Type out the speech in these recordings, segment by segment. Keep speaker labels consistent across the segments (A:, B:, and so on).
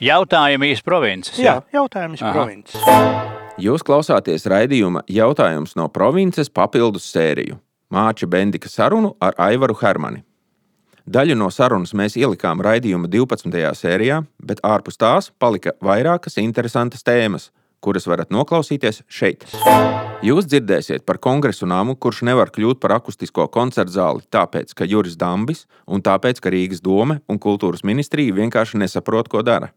A: Jautājumi iz provinces.
B: Jā, jautājums
A: Aha.
B: provinces.
C: Jūs klausāties raidījuma jautājums no provinces papildus sēriju Māča Bendika sarunu ar Aivaru Hermani. Daļu no sarunas mēs ielikām raidījuma 12. sērijā, bet ārpus tās palika vairākas interesantas tēmas, kuras varat noklausīties šeit. Jūs dzirdēsiet par kongresu namu, kurš nevar kļūt par akustisko koncertu zāli, tāpēc, ka Juris Dambis un tāpēc, ka Rīgas dome un kultūras ministrija vienkārši nesaprot, ko dara.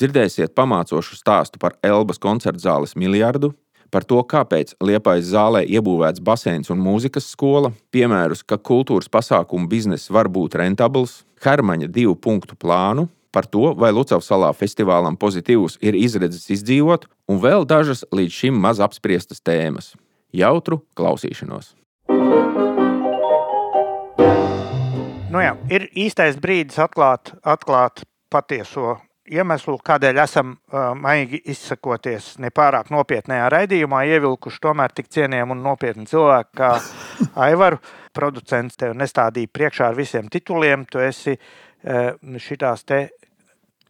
C: Dzirdēsiet pamācošu stāstu par Elbas koncertu zāles miljardu, par to, kāpēc Liepājas zālē iebūvēts baseins un mūzikas skola, piemērus, ka kultūras pasākumu bizness var būt rentabls, Hermaņa divu punktu plānu, par to, vai Lucavas salā festivālam pozitīvs ir izredzes izdzīvot, un vēl dažas līdz šim maz apspriestas tēmas. Jautru klausīšanos!
B: Nu jā, ir īstais brīdis atklāt, atklāt patieso iemeslu, kādēļ esam maigi izsakoties nepārāk nopietnā raidījumā, ievilkuši tomēr tik cienījamu un nopietnu cilvēku kā Aivaru. Producents tev nestādīja priekšā ar visiem tituliem. Tu esi šitās te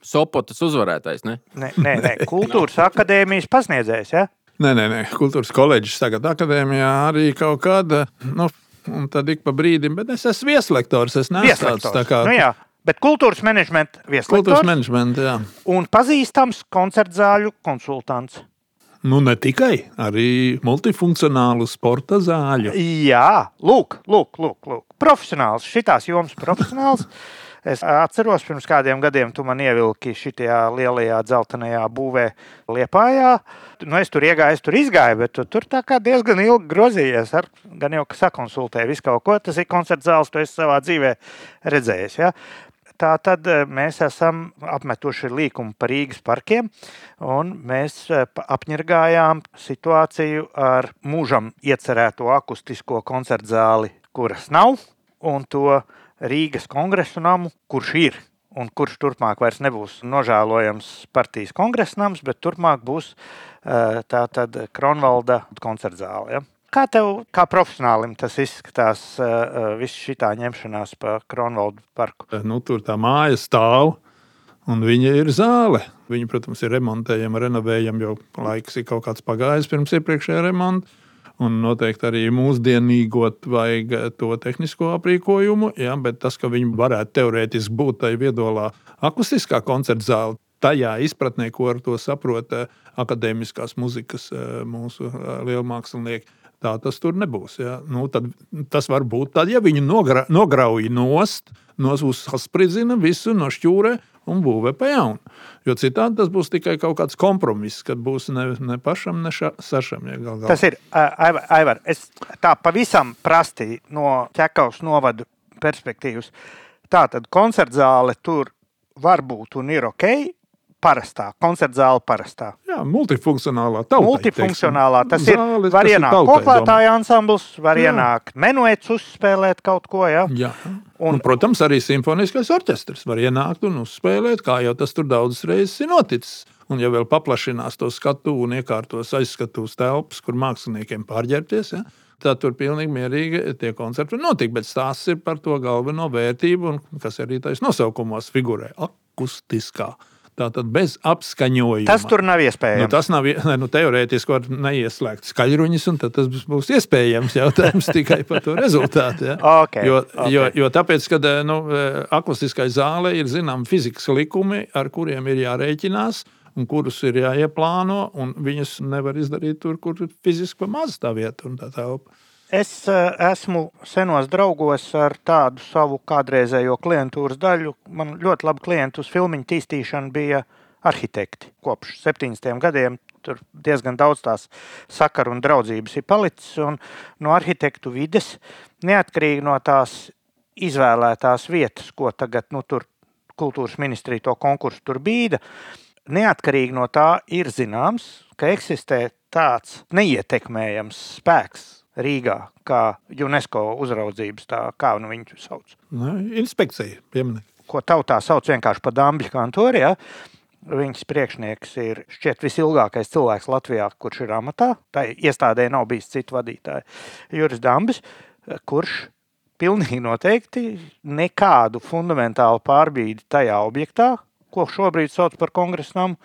C: Sopotas uzvarētājs, ne?
B: ne, ne, ne, kultūras akadēmijas pasniedzējs. Ja?
D: Nē, nē, nē, kultūras koledžas tagad akadēmijā arī kaut kāda. Nu, Un tad ik pa brīdim, bet es esmu vieslektors. Es neesmu tāds tā kā
B: Nu, jā, bet kultūras menedžmenta
D: kultūras
B: vieslektors
D: menedžments. jā.
B: un pazīstams koncertzāļu konsultants.
D: Nu, ne tikai, arī multifunkcionālu sporta zāļu.
B: Jā, lūk, lūk, lūk, lūk. profesionāls. Šitās jomas profesionāls. Es atceros, pirms kādiem gadiem tu man ievilki šajā lielajā dzeltenajā būvē, Liepājā. Nu, es tur iegāju, es tur izgāju, bet tu tur diezgan ilgi grozījies. Ar, gan jau, ka sakonsultēji visu kaut ko. Tas ir koncerts zāles, tu esi savā dzīvē redzējis. Ja? Tā tad eh, mēs esam apmetuši līkumu par Rīgas parkiem, un mēs eh, apņirgājām situāciju ar mūžam iecerēto akustisko koncertu zāli, kuras nav, un to Rīgas kongresu namu, kurš ir. Un kurš turpmāk vairs nebūs nožēlojams partijas kongresa nams, bet turpmāk būs eh, tā tad Kronvalda koncerta zāle. Ja? Kā tev, kā profesionālim, tas izskatās, uh, viss šī ņemšanās pa Kronvaldu parku?
D: Nu, tur tā māja stāv. Un viņa ir zāle. Viņa, protams, ir remontējama, renovējama, jo laiks ir kaut kāds pagājis pirms iepriekšējā remonta. Un noteikti arī mūsdienīgot vajag to tehnisko aprīkojumu, ja, bet tas, ka viņi varētu teorētiski būt tajā viedolā akustiskā koncerta zāle, tajā izpratnē, ko ar to saprot eh, akadēmiskās muzikas eh, mūsu eh, lielmākslinieki. Tā tas tur nebūs. Ja. Nu, tad, tas var būt tad, ja viņi nogra, nograuj nost, nospridzina visu no šķūrē un būvē pa jaunu. Jo citādi tas būs tikai kaut kāds kompromiss, kad būs ne, ne pašam, ne ša, sašam. Ja, gal, galā.
B: Tas ir Aivar, Aivar, es tā pavisam prasti no ķekavas novadu perspektīvas. Tā tad koncertzāle tur var būt un ir ok. Parastā, koncertzāle parastā.
D: Jā, multifunkcionālā tautai.
B: Multifunkcionālā. Tas
D: teiksim.
B: ir.
D: Zāles,
B: Var
D: tas
B: ienākt
D: tautai
B: koklētāju ansambls, var
D: Jā.
B: ienākt menuets uzspēlēt kaut ko. Ja?
D: Jā.
B: Un-
D: Un, protams, arī simfoniskais orķestris var ienākt un uzspēlēt, kā jau tas tur daudzas reizes ir noticis. Un, ja vēl paplašinās to skatu un iekārtos aizskatuves telpas, kur māksliniekiem pārģērbties, ja, tad tur pilnīgi mierīgi tie koncerti notikt. Bet stāsts ir par to galveno vērtību, un, kas arī tais nosaukumos figurē - akustiskā. Tātad bez apskaņojuma.
B: Tas tur nav
D: Nu,
B: iespējams.
D: tas nav ie- nu, teorētiski, var neieslēgt skaļruņus, un tas būs iespējams. Jautājums tikai par to rezultātu. Ja?
B: Ok,
D: jo,
B: ok.
D: jo, jo tāpēc, kad eh, nu, eh, akustiskai zālē ir zināmi fizikas likumi, ar kuriem ir jārēķinās. Un kurus ir jāieplāno, un viņas nevar izdarīt tur, kur ir fiziski maz tā vieta un tā telpa.
B: Es eh, esmu senos draugos ar tādu savu kādreizējo klientūras daļu. Man ļoti labi klienti uz filmu tīstīšanu bija arhitekti. Kopš 70. gadiem tur diezgan daudz tās sakaru un draudzības ir palicis. Un no arhitektu vides, neatkarīgi no tās izvēlētās vietas, ko tagad nu, tur kultūras ministrija to konkursu tur bīda, neatkarīgi no tā ir zināms, ka eksistē tāds neietekmējams spēks Rīgā, kā UNESCO uzraudzības, tā, kā nu viņu sauc.
D: Nu, inspekcija pieminēta.
B: Ko tautā sauc vienkārši par dambļu kantori. Ja? Viņas priekšnieks ir šķiet visilgākais cilvēks Latvijā, kurš ir amatā. Tā iestādē nav bijis citu vadītāju. Juris Dambis, kurš pilnīgi noteikti nekādu fundamentālu pārbīdi tajā objektā ko šobrīd sauc par kongresa namu,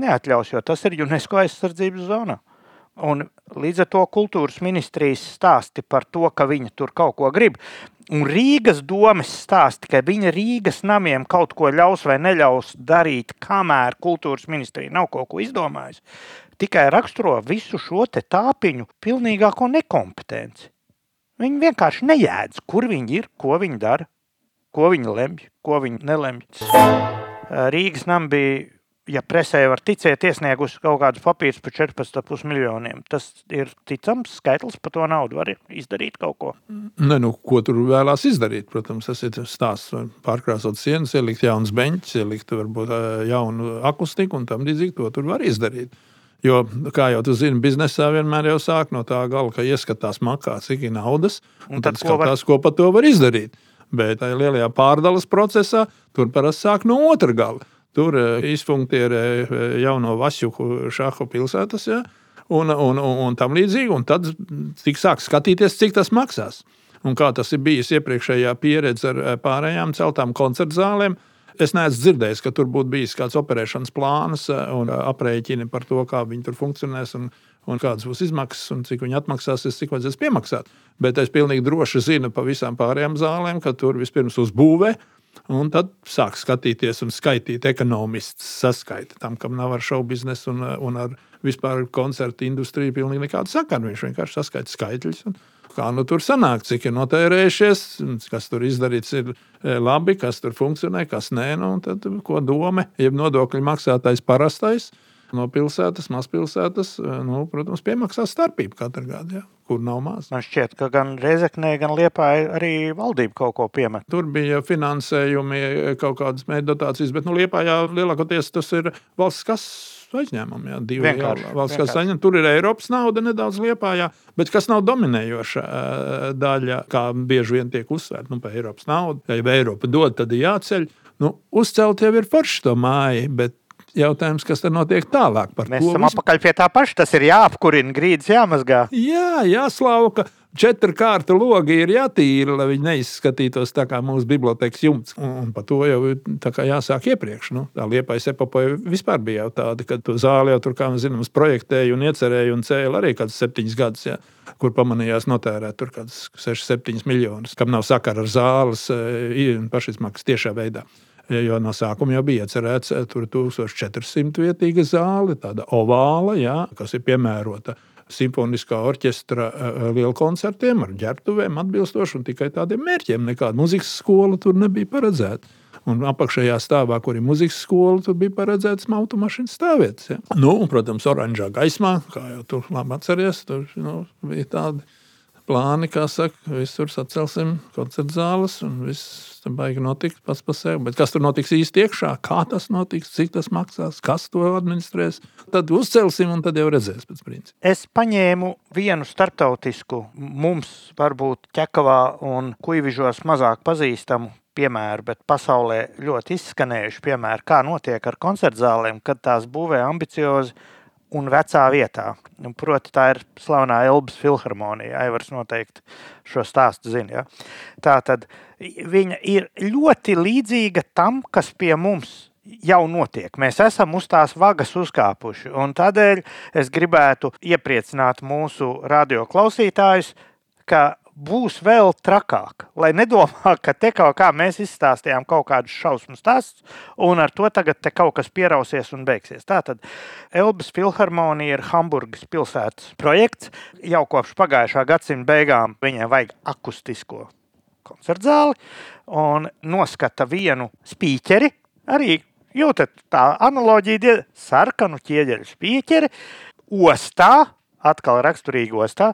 B: neatļaus, jo tas ir UNESCO aizsardzības zonā. Un līdz ar to kultūras ministrijas stāsti par to, ka viņi tur kaut ko grib. Un Rīgas domas stāsti, ka viņa Rīgas namiem kaut ko ļaus vai neļaus darīt, kamēr kultūras ministrija nav kaut ko izdomājusi, tikai raksturo visu šo tāpiņu pilnīgāko nekompetenci. Viņi vienkārši nejēdz, kur viņi ir, ko viņi dara, ko viņi lemj, ko viņi nelemj. Rīgas nam bija ja presē var ticēt, iesniegusi kaut kādus papīrus par 14,5 miljoniem. Tas ir ticams skaitlis, par to naudu var izdarīt kaut ko.
D: Ne, nu, ko tur vēlās izdarīt? Protams, tas ir stāsts. Pārkrāsot sienas, ielikt jaunas beņķis, ielikt varbūt jaunu akustiku un tam līdzīgi to tur var izdarīt. Jo, kā jau tu zini, biznesā vienmēr jau sāk no tā gala, ka ieskatās makā, cik ir naudas, un, un tad, tad skatās, ko, var... ko par to var izdarīt. Bet tajā lielajā pārdales procesā tur parasti sāk no otra gala. Tur eh, izfunktierē eh, jauno Vasjuku šāhu pilsētas. Ja? Un, un, un, un tam līdzīgi. Un tad sāk skatīties, cik tas maksās. Un kā tas ir bijis iepriekšējā pieredze ar eh, pārējām celtām koncertu zālēm, es neesmu dzirdējis, ka tur būtu bijis kāds operēšanas plāns un aprēķini par to, kā viņi tur funkcionēs. Un, un kādas būs izmaksas, un cik viņi atmaksāsies, cik vajadzēs piemaksāt. Bet es pilnīgi droši zinu par visām pārējām zālēm, ka tur vispirms uzbūvē, Un tad sāk skatīties un skaitīt ekonomists saskaita tam, kam nav ar šovu biznesu un, un ar vispār koncertu industriju pilnīgi nekāda sakara. Viņš vienkārši saskaita skaitļus. Un, kā nu tur sanāk, cik ir notērējušies, kas tur izdarīts ir e, labi, kas tur funkcionē, kas nē. Nu, tad, ko doma, jeb nodokļu maksātājs parastais no pilsētas, mazpilsētas, e, nu, protams, piemaksā starpību katru gadu. Ja kur nav maz.
B: Man šķiet, ka gan Reizeknē, gan Liepā arī valdība kaut ko piemet.
D: Tur bija finansējumi, kaut kādas mēģinājuma dotācijas, bet nu, Liepā jau lielākoties tas ir valsts kas aizņēmumi. Jā, divi vienkārši, jā, valsts vienkārši. Aizņem. Tur ir Eiropas nauda nedaudz liepājā, bet kas nav dominējoša daļa, kā bieži vien tiek uzsvērta nu, par Eiropas naudu. Ja Eiropa dod, tad ir jāceļ. Nu, uzcelt jau ir forši to māju, bet Jautājums, kas tad notiek tālāk?
B: Mēs esam atpakaļ pie tā paša. Tas ir jāapkurina, grīdas jāmazgā.
D: Jā, jāslauka. Četri kārta logi ir jātīra, lai viņi neizskatītos tā kā mūsu bibliotekas jumts. Un, un par to jau jāsāk iepriekš. Nu, tā liepais epopoja vispār bija jau tāda, ka to zāli jau tur, kā mēs zinām, projektēja un iecerēja un cēla arī kāds septiņus gadus. Jā kur pamanījās notērēt tur kaut kādus 6-7 miljonus, kam nav sakara ar zāles eh, pašizmaksas tiešā veidā. Jo no sākuma jau bija iecerēts eh, tur 1400 vietīga zāle, tāda ovāla, jā, kas ir piemērota simfoniskā orķestra eh, lielu koncertiem ar ģērbtuvēm, atbilstoši un tikai tādiem mērķiem. Nekāda muzikas skola tur nebija paredzēta. Un apakšējā stāvā, kur ir muzikas skola, tur bija paredzēts automašīnas stāvvietas. Ja. Nu, un, protams, oranžā gaismā, kā jau tur labi atceries, tur nu, bija tādi plāni, kā saka, visur sacelsim koncertu zāles un viss tam baigi notikt pats par sevi. Bet kas tur notiks īsti iekšā, kā tas notiks, cik tas maksās, kas to administrēs, tad uzcelsim un tad jau redzēs pēc principa.
B: Es paņēmu vienu starptautisku, mums varbūt ķekavā un kuivižos mazāk pazīstamu piemēru, bet pasaulē ļoti izskanējuši piemēri, kā notiek ar koncertzālēm, kad tās būvē ambiciozi un vecā vietā. Proti, tā ir slavenā Elbas filharmonija. Aivars noteikti šo stāstu zina. Ja? Tā tad viņa ir ļoti līdzīga tam, kas pie mums jau notiek. Mēs esam uz tās vagas uzkāpuši. Tādēļ es gribētu iepriecināt mūsu radio klausītājus, ka būs vēl trakāk. Lai nedomā, ka te kaut kā mēs izstāstījām kaut kādus šausmu stāstus, un ar to tagad kaut kas pierausies un beigsies. Tātad Elbas filharmonija ir Hamburgas pilsētas projekts. Jau kopš pagājušā gadsimta beigām viņai vajag akustisko koncertu zāli un noskata vienu spīķeri. Arī jūtat tā analoģija, sarkanu ķieģeļu spīķeri ostā atkal raksturīgi ostā,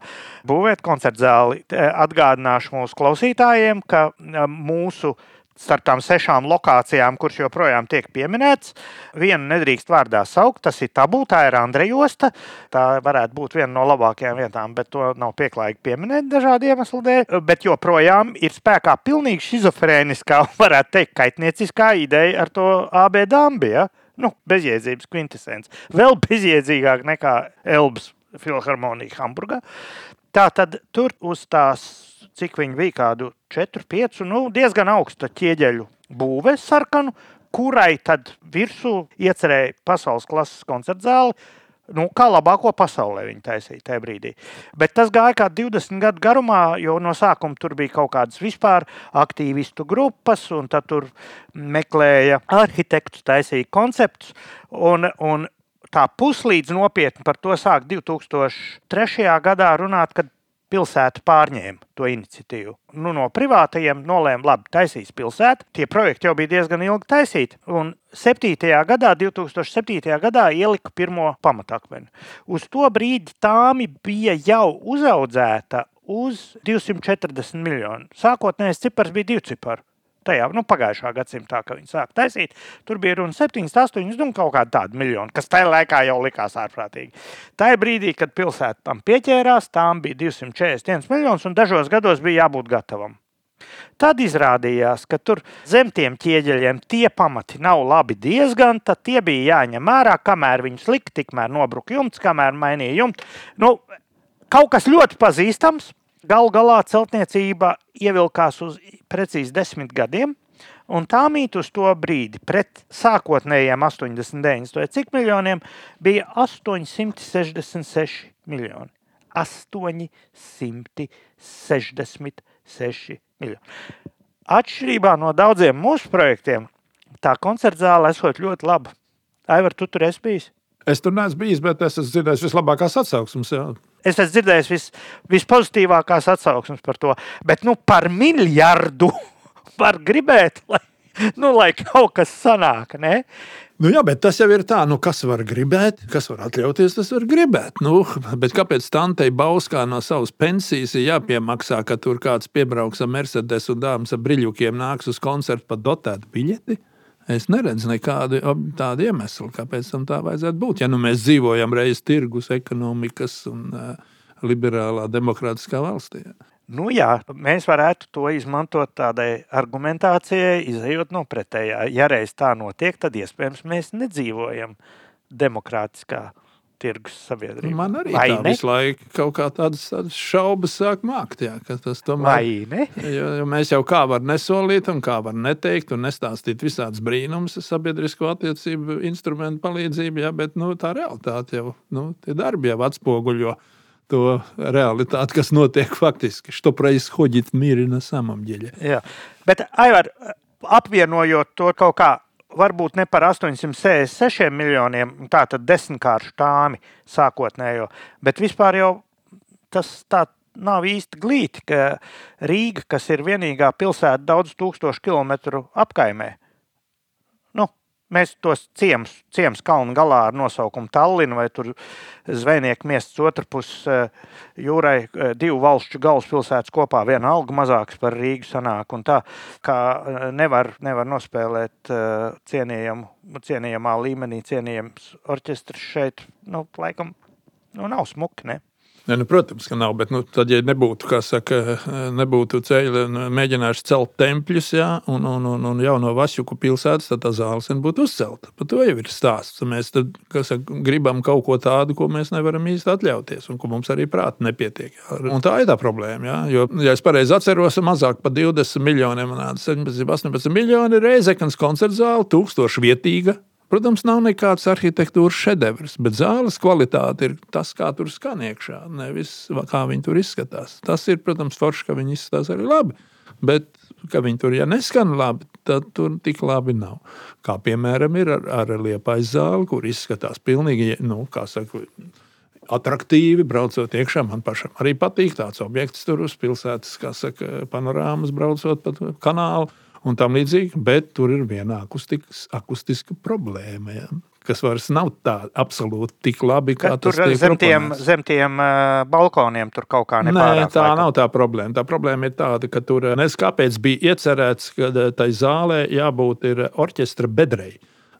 B: būvēt koncertu zāli. Atgādināšu mūsu klausītājiem, ka mūsu starp tām sešām lokācijām, kuras joprojām tiek pieminētas, vienu nedrīkst vārdā saukt. Tas ir tabū, tā ir Andrejosta. Tā varētu būt viena no labākajām vietām, bet to nav pieklājīgi pieminēt dažādu iemeslu dēļ. Bet joprojām ir spēkā pilnīgi schizofrēniskā, varētu teikt, kaitnieciskā ideja ar to AB dambi. Ja? Nu, bezjēdzības kvintessence. Vēl bezjēdzīgāk nekā Elbas filharmonija Hamburgā. Tā tad tur uz tās, cik viņi bija, kādu 4, 5, nu, diezgan augsta ķieģeļu būve sarkanu. kurai tad virsū iecerēja pasaules klases koncertu zāli. Nu, kā labāko pasaulē viņa taisīja tajā brīdī. Bet tas gāja kā 20 gadu garumā, jo no sākuma tur bija kaut kādas vispār aktīvistu grupas, un tad tur meklēja arhitektus, taisīja konceptus. Un, un tā puslīdz nopietni par to sāk 2003. gadā runāt, kad pilsēta pārņēma to iniciatīvu. Nu, no privātajiem nolēma, labi, taisīs pilsēta. Tie projekti jau bija diezgan ilgi taisīti. Un 7. gadā, 2007. gadā ielika pirmo pamatakmeni. Uz to brīdi tāmi bija jau uzaudzēta uz 240 miljonu. Sākotnējais cipars bija divi cipari tajā nu, pagājušā gadsimtā, kad viņi sāka taisīt. Tur bija runa 7, 8, nu, kaut kāda tāda miljona, kas tajā laikā jau likās ārprātīgi. Tajā brīdī, kad pilsēta tam pieķērās, tām bija 241 miljonus, un dažos gados bija jābūt gatavam. Tad izrādījās, ka tur zem tiem ķieģeļiem tie pamati nav labi diezgan, tad tie bija jāņem ārā, kamēr viņus lika, tikmēr nobruka jumts, kamēr mainīja jumtu. Nu, kaut kas ļoti pazīstams, Galu galā celtniecība ievilkās uz precīzi desmit gadiem. Un tā mītne uz to brīdi, pret sākotnējiem 89, vai cik miljoniem, bija 866 miljoni. 866 miljoni. Atšķirībā no daudziem mūsu projektiem, tā koncerta zāle esot ļoti laba. Aivar, tu tur esi bijis?
D: Es tur neesmu bijis, bet es esmu dzirdējis vislabākās atsauksmes. Jā.
B: Es esmu dzirdējis vis, vispozitīvākās atsauksmes par to. Bet nu, par miljardu var gribēt, lai, nu, lai kaut kas sanāk. Ne?
D: Nu, jā, bet tas jau ir tā, nu, kas var gribēt, kas var atļauties, tas var gribēt. Nu, bet kāpēc Tantei Bauskā no savas pensijas ir jāpiemaksā, ka tur kāds piebrauks ar Mercedes un dāmas ar brīļukiem nāks uz koncertu par dotētu biļeti? Es neredzu nekādu tādu iemeslu, kāpēc tam tā vajadzētu būt. Ja nu mēs dzīvojam reiz tirgus, ekonomikas un uh, liberālā demokrātiskā valstī.
B: Nu jā, mēs varētu to izmantot tādai argumentācijai, izējot no pretējā. Ja reiz tā notiek, tad iespējams mēs nedzīvojam demokrātiskā valstī tirgus sabiedrība.
D: Man arī Vai tā ne? visu laiku kaut kā tādas, tādas šaubas sāk mākt. Jā, tas tomēr,
B: Vai ne?
D: Jo, jo mēs jau kā var nesolīt un kā var neteikt un nestāstīt visādas brīnums sabiedrisko attiecību instrumentu palīdzību, jā, bet nu, tā realitāte jau, nu, tie darbi jau atspoguļo to realitāti, kas notiek faktiski. Что происходит в мире на самом деле.
B: Jā, bet Aivar, apvienojot to kaut kā varbūt ne par 866 miljoniem, tā tad desmitkāršu tāmi sākotnējo, bet vispār jau tas tā nav īsti glīti, ka Rīga, kas ir vienīgā pilsēta daudz tūkstošu kilometru apkaimē, Mēs tos ciemus, ciemus kalnu galā ar nosaukumu Tallinn vai Zvejnieku miests otrpus eh, jūrai, eh, divu valstu galvaspilsētas kopā, viena alga mazāks par Rīgu sanāk. Un tā kā eh, nevar, nevar nospēlēt cienījamu, cienījamā līmenī cienījams orķestris šeit, nu, laikam, nu, nav smuki, Ne,
D: nu, protams, ka nav. Bet, nu, tad, ja nebūtu, saka, nebūtu ceļa, mēģinājuši celt tempļus, jā, un, un, un, un jauno Vasjuku pilsētas, tad tā zāles būtu uzcelta. Par to jau ir stāsts. Mēs tad, saka, gribam kaut ko tādu, ko mēs nevaram īsti atļauties, un ko mums arī prāti nepietiek. Jā. Un tā ir tā problēma. Jā. Jo, ja es pareizi atceros, mazāk par 20 miljoniem, 17, 18 miljoni reizeknas koncerta zāle, tūkstoši vietīga Protams, nav nekāds arhitektūras šedevrs, bet zāles kvalitāte ir tas, kā tur skan iekšā, nevis kā viņi tur izskatās. Tas ir, protams, forši, ka viņi izskatās arī labi. Bet, ka viņi tur ja neskan labi, tad tur tik labi nav. Kā piemēram, ir ar, ar liepais zāli, kur izskatās pilnīgi, nu, kā saka, attraktīvi braucot iekšā. Man pašam arī patīk tāds objekts tur uz pilsētas, kā saka, panorāmas braucot pa kanālu un tam līdzīgi, bet tur ir viena akustiska problēma. Ja? Kas vairs nav tā absolūti tik labi, kā Ka tas ir.
B: Zem tiem, zem tiem uh, balkoniem tur kaut kā nepārāk.
D: Nē, tā laikam. nav tā problēma. Tā problēma ir tāda, ka tur nezinu, kāpēc bija iecerēts, ka tai zālē jābūt orķestra bedrei.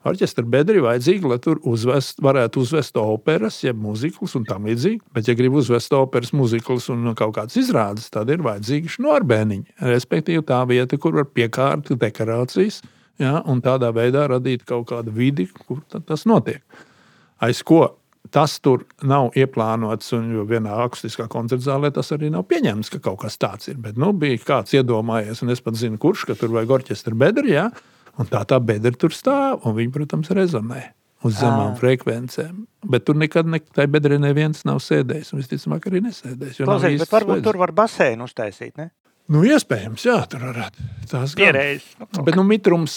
D: Orķestra bedri vajadzīgi, lai tur uzvest, varētu uzvest operas, jeb mūziklus un tam līdzīgi. Bet, ja grib uzvest operas, mūziklus un kaut kādas izrādes, tad ir vajadzīgi šnorbēniņi. Respektīvi, tā vieta, kur var piekārt dekorācijas, ja, un tādā veidā radīt kaut kādu vidi, kur tas notiek. Aiz ko tas tur nav ieplānots, un vienā akustiskā koncerta zālē tas arī nav pieņemts, ka kaut kas tāds ir. Bet nu, bija kāds iedomājies, un es pat zinu, kurš, tur vajag orķestra bedri. Ja? Un tā tā bedra tur stāv, un viņi, protams, rezonē uz zemām
B: Ā.
D: frekvencēm. Bet tur nekad ne, tajā bedrē neviens nav sēdējis. un Visticamāk, arī nesēdējis. jo nav
B: Klausies, bet varbūt tur var basēnu uztaisīt. Ne?
D: Nu, iespējams, jā, tur varētu. Tās gan.
B: Pierēdz. Nu,
D: Bet nu, mitrums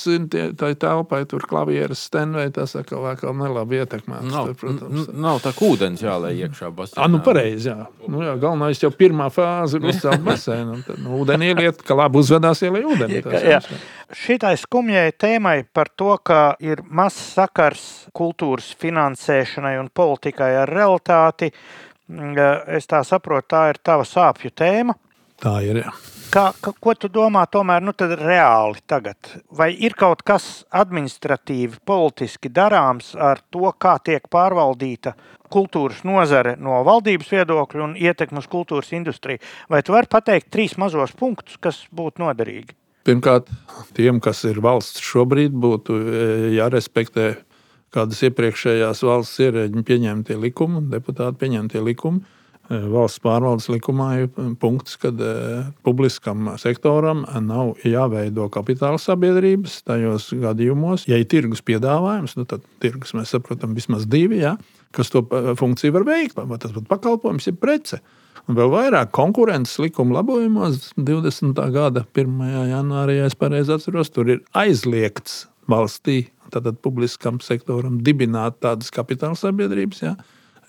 D: tai telpai, tur klavieres stenvei, tas atkal vēl nelabi ietekmēts.
C: Nav,
D: protams.
C: nav tā, ka ūdens jālai iekšā basēnā.
D: Ah, nu, pareizi. Jā. Nu, jā, galvenais jau pirmā fāze ir uzcelt basēnu. un Tad nu, ūdeni ieliet, ka labi uzvedās ielai ūdeni. Tas
B: Jā.
D: jums-
B: Šitai skumjai tēmai par to, ka ir mazs sakars kultūras finansēšanai un politikai ar realitāti, mm, es tā saprotu, tā ir tava sāpju tēma.
D: Tā ir. Jā.
B: Kā, ka, ko tu domā tomēr nu, tad reāli tagad? Vai ir kaut kas administratīvi, politiski darāms ar to, kā tiek pārvaldīta kultūras nozare no valdības viedokļa un ietekme uz kultūras industriju? Vai tu vari pateikt trīs mazos punktus, kas būtu noderīgi?
D: Pirmkārt, tiem, kas ir valsts šobrīd, būtu e, jārespektē kādas iepriekšējās valsts ierēģiņu pieņemtie likumi, deputāti pieņemtie likumi. E, Valsts pārvaldes likumā ir punkts, ka publiskam sektoram nav jāveido kapitāla sabiedrības tajos gadījumos. Ja ir tirgus piedāvājums, nu tad tirgus mēs saprotam vismaz divi, ja, kas to e, funkciju var veikt. Vai tas būtu pakalpojums, ir prece. Un vēl vairāk konkurences likuma labojumos 20. gada 1. janvārī, ja es pareizi atceros, tur ir aizliegts valstī, tātad publiskam sektoram, dibināt tādas kapitāla sabiedrības, ja,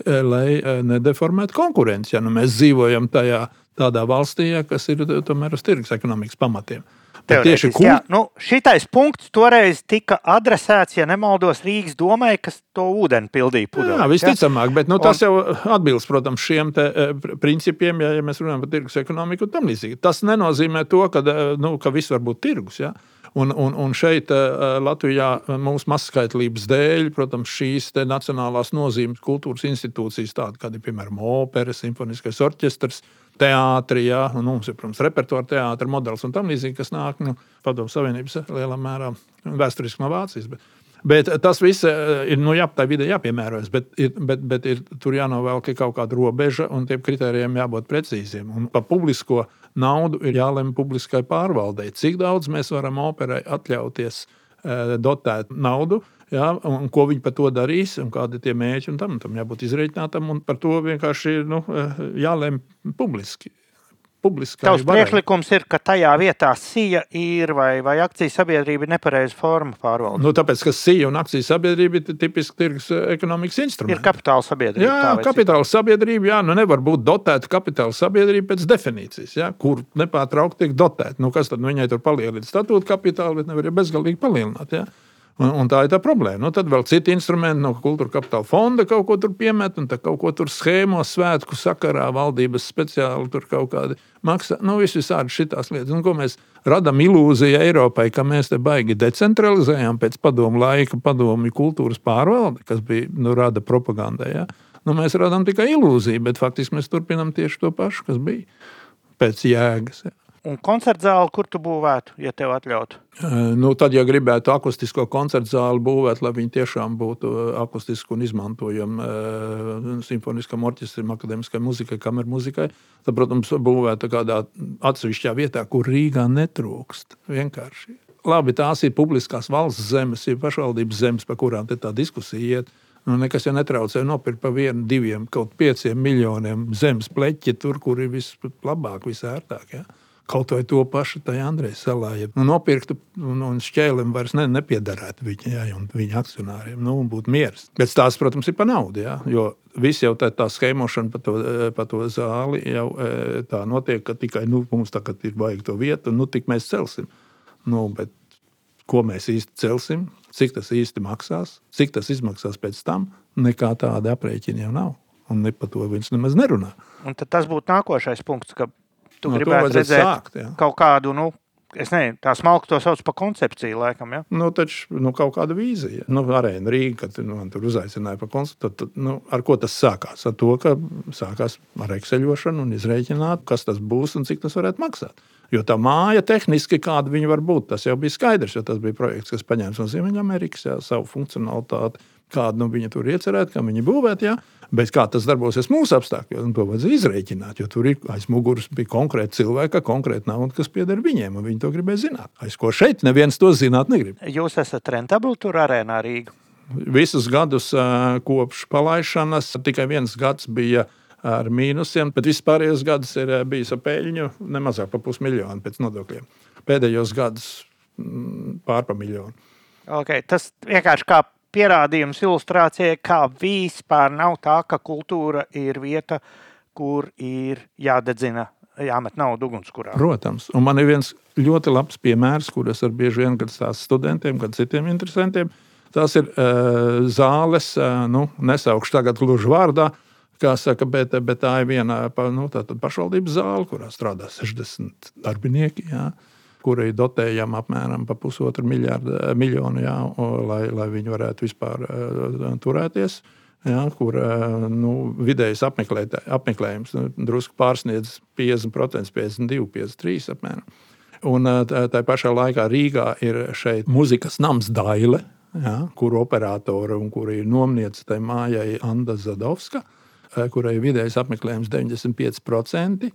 D: eh, lai eh, nedeformētu konkurenci. Ja nu mēs dzīvojam tajā tādā valstī, ja, kas ir eh, tomēr uz tirgus ekonomikas pamatiem. Tieši
B: Teorētiski, jā. nu, šitais punkts toreiz tika adresēts, ja nemaldos, Rīgas domai, kas to ūdeni pildīja. Pudelī,
D: Jā, visticamāk, bet nu,
B: Un-
D: tas jau atbilst, protams, šiem te, pr- principiem, ja, ja mēs runājam par tirgus ekonomiku un tam līdzīgi. Tas nenozīmē to, ka, eh, nu, ka viss var būt tirgus. Ja? Un, un, un šeit eh, Latvijā mūsu mazskaitlības dēļ, protams, šīs nacionālās nozīmes kultūras institūcijas, tādas kā, piemēram, opera, simfoniskais orķestrs, teātris, ja? un mums ir, protams, repertuāra teātris, modelis un tam līdzīgi, kas nāk no Padomu Savienības lielā mērā vēsturiski no Vācijas. Bet, Bet tas viss eh, ir nu, jā, tā vidē jāpiemērojas, bet, ir, bet, bet ir, tur jānovelk kaut kāda robeža un tiem kritērijiem jābūt precīziem. Un par publisko naudu ir jālemj publiskai pārvaldei. Cik daudz mēs varam operai atļauties eh, dotēt naudu, jā, un ko viņi par to darīs, un kādi ir tie mērķi, tam, tam jābūt izreikinātam, un par to vienkārši nu, eh, jālemj publiski.
B: Tavs priekšlikums ir, ka tajā vietā SIA ir vai, vai akciju sabiedrība ir nepareiza forma pārvaldīt.
D: Nu, tāpēc, ka SIA un akcijas sabiedrība ir tipiski tirgus eh, ekonomikas instruments.
B: Ir kapitāla sabiedrība.
D: Jā, kapitāla sabiedrība, jā, nu nevar būt dotēta kapitāla sabiedrība pēc definīcijas, jā, kur nepārtraukti tiek dotēta. Nu, kas tad nu, viņai tur palielina statūta kapitālu, bet nevar jau bezgalīgi palielināt. Jā. Un, un tā ir tā problēma. Nu, tad vēl citi instrumenti no kultūra kapitāla fonda kaut ko tur piemet, un tā kaut ko tur schēmos, svētku sakarā, valdības speciāli tur kaut kādi maksā. Nu, viss visādi šitās lietas. Un, ko mēs radām ilūziju Eiropai, ka mēs te baigi decentralizējām pēc padomu laika, padomu kultūras pārvalde, kas bija nu, rada propagandai. Ja? Nu, mēs radām tikai ilūziju, bet faktiski mēs turpinām tieši to pašu, kas bija pēc jēgas. Ja.
B: Un koncerta zāli, kur tu būvētu, ja tev atļautu?
D: Nu, tad, ja gribētu akustisko koncertu zāli būvēt, lai viņi tiešām būtu akustiski un izmantojami simfoniskam orķestram, akadēmiskai muzikai, kameru muzikai, tad, protams, būvēt kādā atsevišķā vietā, kur Rīgā netrūkst. Vienkārši. Labi, tās ir publiskās valsts zemes, ir pašvaldības zemes, par kurām tā diskusija iet. Nu, nekas jau netraucē nopirkt par vienu, diviem, kaut pieciem miljoniem zemes pleķi, tur, kur ir vislabāk, visērtāk. Ja? Kaut vai to pašu tajā Andrejas salā. Ja nu, nopirktu un, un šķēlim vairs ne, nepiedarētu viņa, ja, un viņa akcionāriem. Nu, un būtu miers. Bet tās, protams, ir par naudu. Ja, jo viss jau tā, tā schēmošana par to, pa to zāli jau e, tā notiek, ka tikai nu, mums tagad ir vajag to vietu, un nu, tik mēs celsim. Nu, bet ko mēs īsti celsim, cik tas īsti maksās, cik tas izmaksās pēc tam, nekā tāda aprēķina jau nav. Un ne par to viņš nemaz nerunā.
B: Un tas būtu nākošais punkts, ka tu
D: No
B: gribētu redzēt
D: sākt, jā.
B: kaut kādu, nu, es nezinu, tā smalki to sauc par koncepciju, laikam. Ja?
D: Nu, taču nu, kaut kāda vīzija. Nu, arēna Rīga, kad nu, man tur uzaicināja par koncertu, tad, tad, nu, ar ko tas sākās? Ar to, ka sākās ar ekseļošanu un izrēķināt, kas tas būs un cik tas varētu maksāt. Jo tā māja tehniski, kāda viņa var būt, tas jau bija skaidrs, jo tas bija projekts, kas paņēma no Ziemeļamerikas savu funkcionalitāti. Kādu nu, viņi tur iecerēta, kā viņi būvēt. Ja? Bet kā tas darbosies mūsu apstākļos, to vajadzēja izrēķināt. Jo tur ir aiz muguras bija konkrēti cilvēki, konkrēti nauda, kas pieder viņiem, un viņi to gribēja zināt. Aiz ko šeit neviens to zināt negrib.
B: Jūs esat rentabli tur arēnā Rīgā.
D: Visus gadus kopš palaišanas tikai viens gads bija ar mīnusiem, bet vispārējos gadus ir bijis ar peļņu nemazāk par pusmiljonu pēc nodokļiem. Pēdējos gadus mm, pārpa miljonu.
B: Okay, tas vienkārši kā pierādījums ilustrācijai, kā vispār nav tā, ka kultūra ir vieta, kur ir jādedzina, jāmet naudu ugunskurā.
D: Protams, un man ir viens ļoti labs piemērs, kurus ar bieži vien stāstu studentiem, gan citiem interesantiem. Tās ir uh, zāles, uh, nu, nesaukšu tagad gluži vārdā, kā saka, bet, bet tā ir viena nu, pašvaldības zāle, kurā strādā 60 darbinieki. Jā. Uh, kurai dotējam apmēram pa pusotru miljardu, eh, miljonu, jā, lai, lai viņi varētu vispār uh, turēties. Jā, kur uh, nu, vidējais apmeklējums nu, drusku pārsniedz 50%, 52, 53 apmēram. Un uh, tā pašā laikā Rīgā ir šeit muzikas nams Daile, jā, kur operātori un kuri ir nomnieci tai mājai Anna Zadovska, kurai vidējais apmeklējums 95%.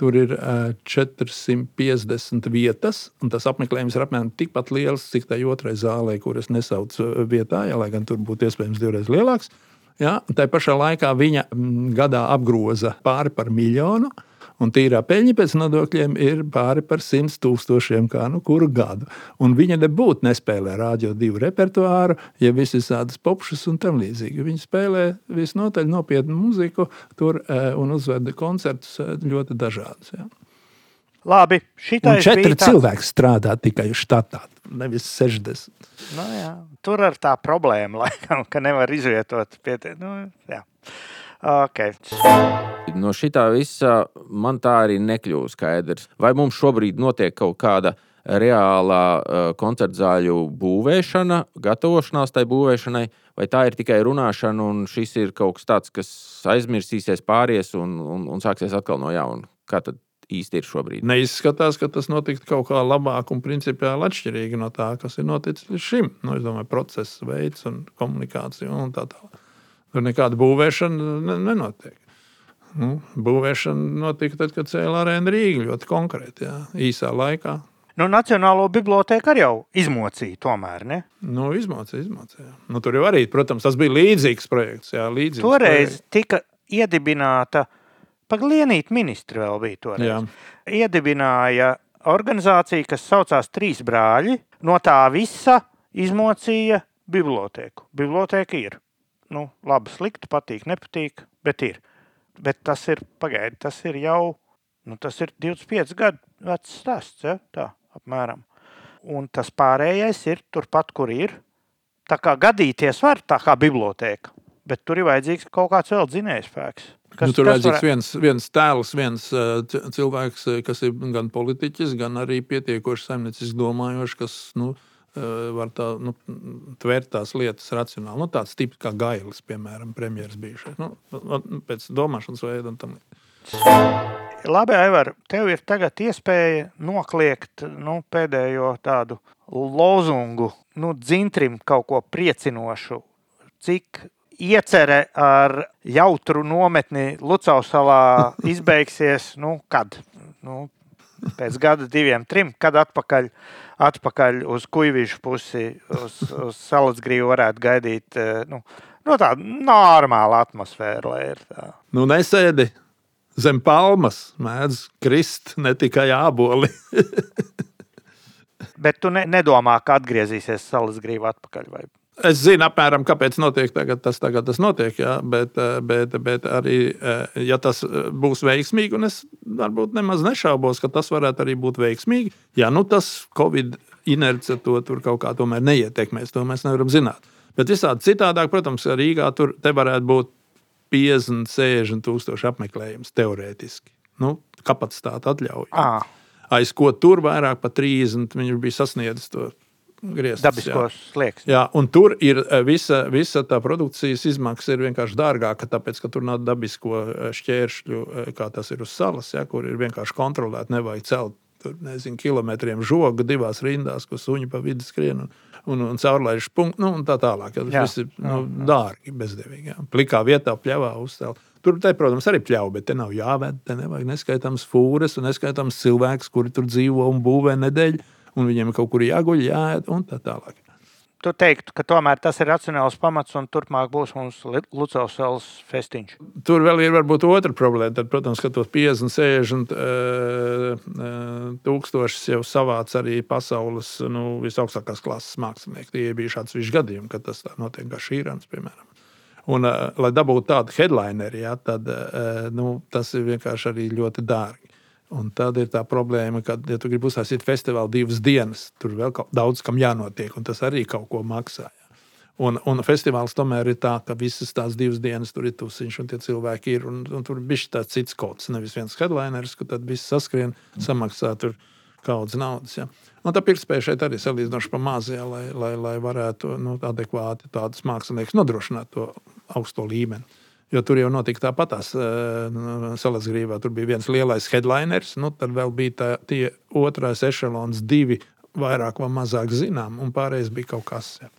D: Tur ir uh, 450 vietas, un tas apmeklējums ir apmēram tikpat liels, cik tai otrai zālē, kuras nesaucu vietā, ja, lai gan tur būtu iespējams divreiz lielāks. Ja, tā pašā laikā viņa gadā apgroza pāri par miljonu. Uh, un tīrā peļņa pēc nodokļiem ir pāri par 100 tūkstošiem kā nu kuru gadu. Un viņa nebūtu nespēlē rādio divu repertuāru, ja visi tādas popšas un tam līdzīgi. Viņa spēlē visnotaļ nopietnu muziku tur eh, un uzveda koncertus eh, ļoti dažādus. Ja.
B: Labi, šitais
D: četri tā... cilvēki strādā tikai štatā, nevis 60.
B: Nu, jā. Tur ar tā problēma, laikam, ka nevar izvietot pietiekami. Nu, jā. Okay.
C: No šitā visa man tā arī nekļūst skaidrs. Vai mums šobrīd notiek kaut kāda reālā uh, koncerta zāļu būvēšana, gatavošanās tai būvēšanai, vai tā ir tikai runāšana, un šis ir kaut kas tāds, kas aizmirsīsies, pāries un, un, un sāksies atkal no jauna? Kā tad īsti ir šobrīd?
D: Neizskatās, ka tas notiktu kaut kā labāk un principiāli atšķirīgi no tā, kas ir noticis līdz šim. Nu, es domāju, process, veids un komunikācija un tā tālāk. Tur nekāda būvēšana nenotiek. Nu, būvēšana notika tad, kad cēlā arēna Rīga ļoti konkrēti, jā, īsā laikā.
B: Nu, Nacionālo bibliotēku arī jau izmocīja, tomēr. Ne?
D: Nu, izmocīja, izmocīja. Nu, tur jau arī, protams, tas bija līdzīgs projekts. Jā, līdzīgs
B: toreiz projekts. tika iedibināta, paglienīt ministri vēl bija toreiz. Jā. Iedibināja organizācija, kas saucās Trīs brāļi. No tā visa izmocīja bibliotēku. Bibliotēka ir nu, labi, slikti, patīk, nepatīk, bet ir. Bet tas ir, pagaidi, tas ir jau, nu, tas ir 25 gadu vecs stāsts, ja? tā apmēram. Un tas pārējais ir turpat, kur ir. Tā kā gadīties var, tā kā bibliotēka, bet tur ir vajadzīgs kaut kāds vēl dzinējspēks.
D: Kas, nu, tur ir vajadzīgs var... viens, viens tēls, viens cilvēks, kas ir gan politiķis, gan arī pietiekoši saimnieciski domājošs, kas nu, var tā, nu, tvērt tās lietas racionāli. Nu, tāds tips kā Gailis, piemēram, premjerministrs bijušais. Nu, pēc domāšanas veida un tam līdzīgi.
B: Labi, Aivar, tev ir tagad iespēja nokliegt nu, pēdējo tādu lozungu, nu, dzintrim kaut ko priecinošu. Cik iecerē ar jautru nometni Lucausalā izbeigsies, nu, kad? Nu, pēc gada, diviem, trim, kad atpakaļ atpakaļ uz kuģīšu pusi, uz, uz salas grību varētu gaidīt eh, nu, nu, tādu normālu atmosfēru. Tā.
D: Nu, nesēdi zem palmas, mēdz krist ne tikai āboli.
B: Bet tu ne, nedomā, ka atgriezīsies salas grība atpakaļ? Vai?
D: Es zinu, apmēram, kāpēc notiek tagad, tas tagad tas notiek, jā, bet, eh, bet, bet arī, eh, ja tas būs veiksmīgi, un es varbūt nemaz nešaubos, ka tas varētu arī būt veiksmīgi, ja nu tas Covid inerce to tur kaut kā tomēr neietekmēs, to mēs nevaram zināt. Bet visādi citādāk, protams, Rīgā tur varētu būt 50, 60 tūkstoši apmeklējums teorētiski. Nu, kapacitāte atļauj.
B: À.
D: Aiz ko tur vairāk par 30 viņš bija sasniedzis to grieztus.
B: Dabiskos slieksni.
D: Jā, un tur ir e, visa, visa tā produkcijas izmaksa ir vienkārši dārgāka, tāpēc, ka tur nav dabisko e, šķēršļu, e, kā tas ir uz salas, ja, kur ir vienkārši kontrolēti, nevajag celt tur, nezinu, kilometriem žoga divās rindās, ko suņi pa vidu skrien un, un, un caurlaižu punktu, nu, un tā tālāk. Tas
B: Jā,
D: viss ir nu,
B: jā, jā.
D: dārgi, bezdevīgi. Jā. Plikā vietā pļāvā uzcelt. Tur, te, protams, arī pļauja, bet te nav jāved. Te nevajag neskaitāms fūres un neskaitāms cilvēks, kuri tur dzīvo un būvē nedēļu, un viņiem kaut kur jāguļ, jāēd un tā tālāk.
B: Tu teiktu, ka tomēr tas ir racionāls pamats un turpmāk būs mums Lucas festiņš.
D: Tur vēl ir varbūt otra problēma. Tad, protams, ka tos 50, 60 uh, uh, tūkstošus jau savāc arī pasaules nu, visaugstākās klases mākslinieki. Tie bija šāds viņš gadījumi, kad tas notiek kā šīrans, piemēram. Un, uh, lai dabūtu tādu headlineru, ja, tad nu, tas ir vienkārši arī ļoti dārgi. Un tad ir tā problēma, ka, ja tu gribi uzsākt festivālu divas dienas, tur vēl kaut, daudz kam jānotiek, un tas arī kaut ko maksā. ja. Un, un festivāls tomēr ir tā, ka visas tās divas dienas tur ir tusiņš, un tie cilvēki ir. Un, un tur bija tāds cits kods, nevis viens headliners, ka tad viss saskrien, samaksā tur kaudzes naudas. Ja. Un tā pirktspēja šeit arī salīdzinoši pa mazajā, lai, lai, lai varētu nu, adekvāti tādus māksliniekus nodrošināt to augsto līmeni. Jo tur jau notika tāpatās Salasgrīvā. Tur bija viens lielais headliners, nu, tad vēl bija tā, tie otrais ešalons, divi vairāk vai mazāk zinām, un pārējais bija kaut kas. Ja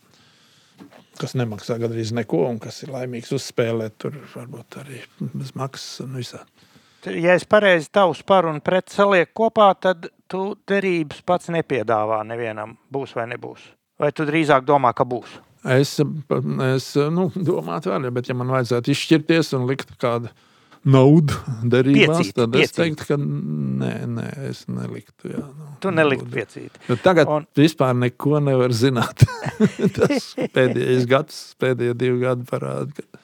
D: kas nemaksā gandrīz neko, un kas ir laimīgs uzspēlēt, tur varbūt arī bez maksas un visādi.
B: Ja es pareizi tavus par un pret salieku kopā, tad tu derības pats nepiedāvā nevienam, būs vai nebūs. Vai tu drīzāk domā, ka būs?
D: Es, es nu, domāju, vēl, bet ja man vajadzētu izšķirties un likt kādu naudu derībās,
B: Piecīt,
D: tad es
B: piecīt.
D: teiktu, ka nē, nē es neliktu. Jā, nu,
B: Tu neliktu piecīt.
D: Jo tagad Un- vispār neko nevar zināt. Tas pēdējais gads, pēdējie divi gadi parāda, ka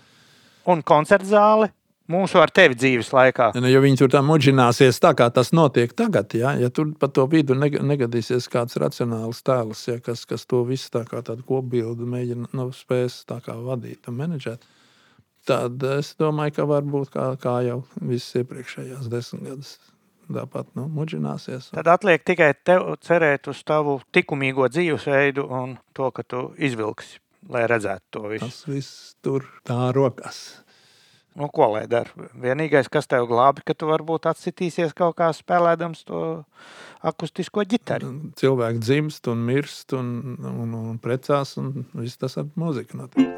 B: Un koncerta zāle mūsu ar tevi dzīves laikā.
D: Nu, ja viņi tur tā muģināsies, tā kā tas notiek tagad, ja, ja tur pa to vidu neg- negadīsies kāds racionāls tēls, ja, kas, kas to visu tā kā tādu kopbildu mēģina nu, spēs tā kā vadīt un menedžēt, tad es domāju, ka varbūt kā, kā jau visas iepriekšējās desmit gadus tāpat nu, muģināsies.
B: Tad atliek tikai tev cerēt uz tavu likumīgo dzīvesveidu un to, ka tu izvilksi, lai redzētu to visu.
D: Tas viss tur tā rokās.
B: Nu, ko lai dara? Vienīgais, kas tev glābi, ka tu varbūt atsitīsies kaut kā spēlēdams to akustisko ģitāru.
D: Cilvēki dzimst un mirst un, un, un precās, un viss tas ar mūziku notiek.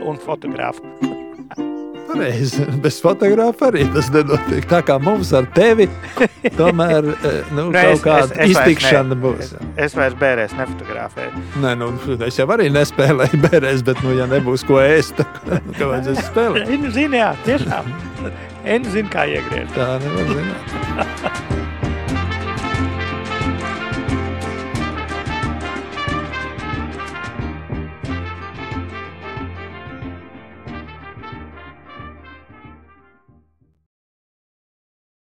B: Un fotogrāfu.
D: Pareizi, bez fotogrāfa arī tas nenotiek. Tā kā mums ar tevi tomēr eh, nu,
B: Nu,
D: kaut kāda iztikšana
B: ne,
D: būs.
B: Es, es vairs bērēs nefotografēju.
D: Nē, nu, es jau arī nespēlēju bērēs, bet, nu, ja nebūs ko ēst, tad kā vajadzēs spēlēt?
B: Zini, jā, tiešām. Enu zina, kā iegriezt.
D: Tā nevar zināt.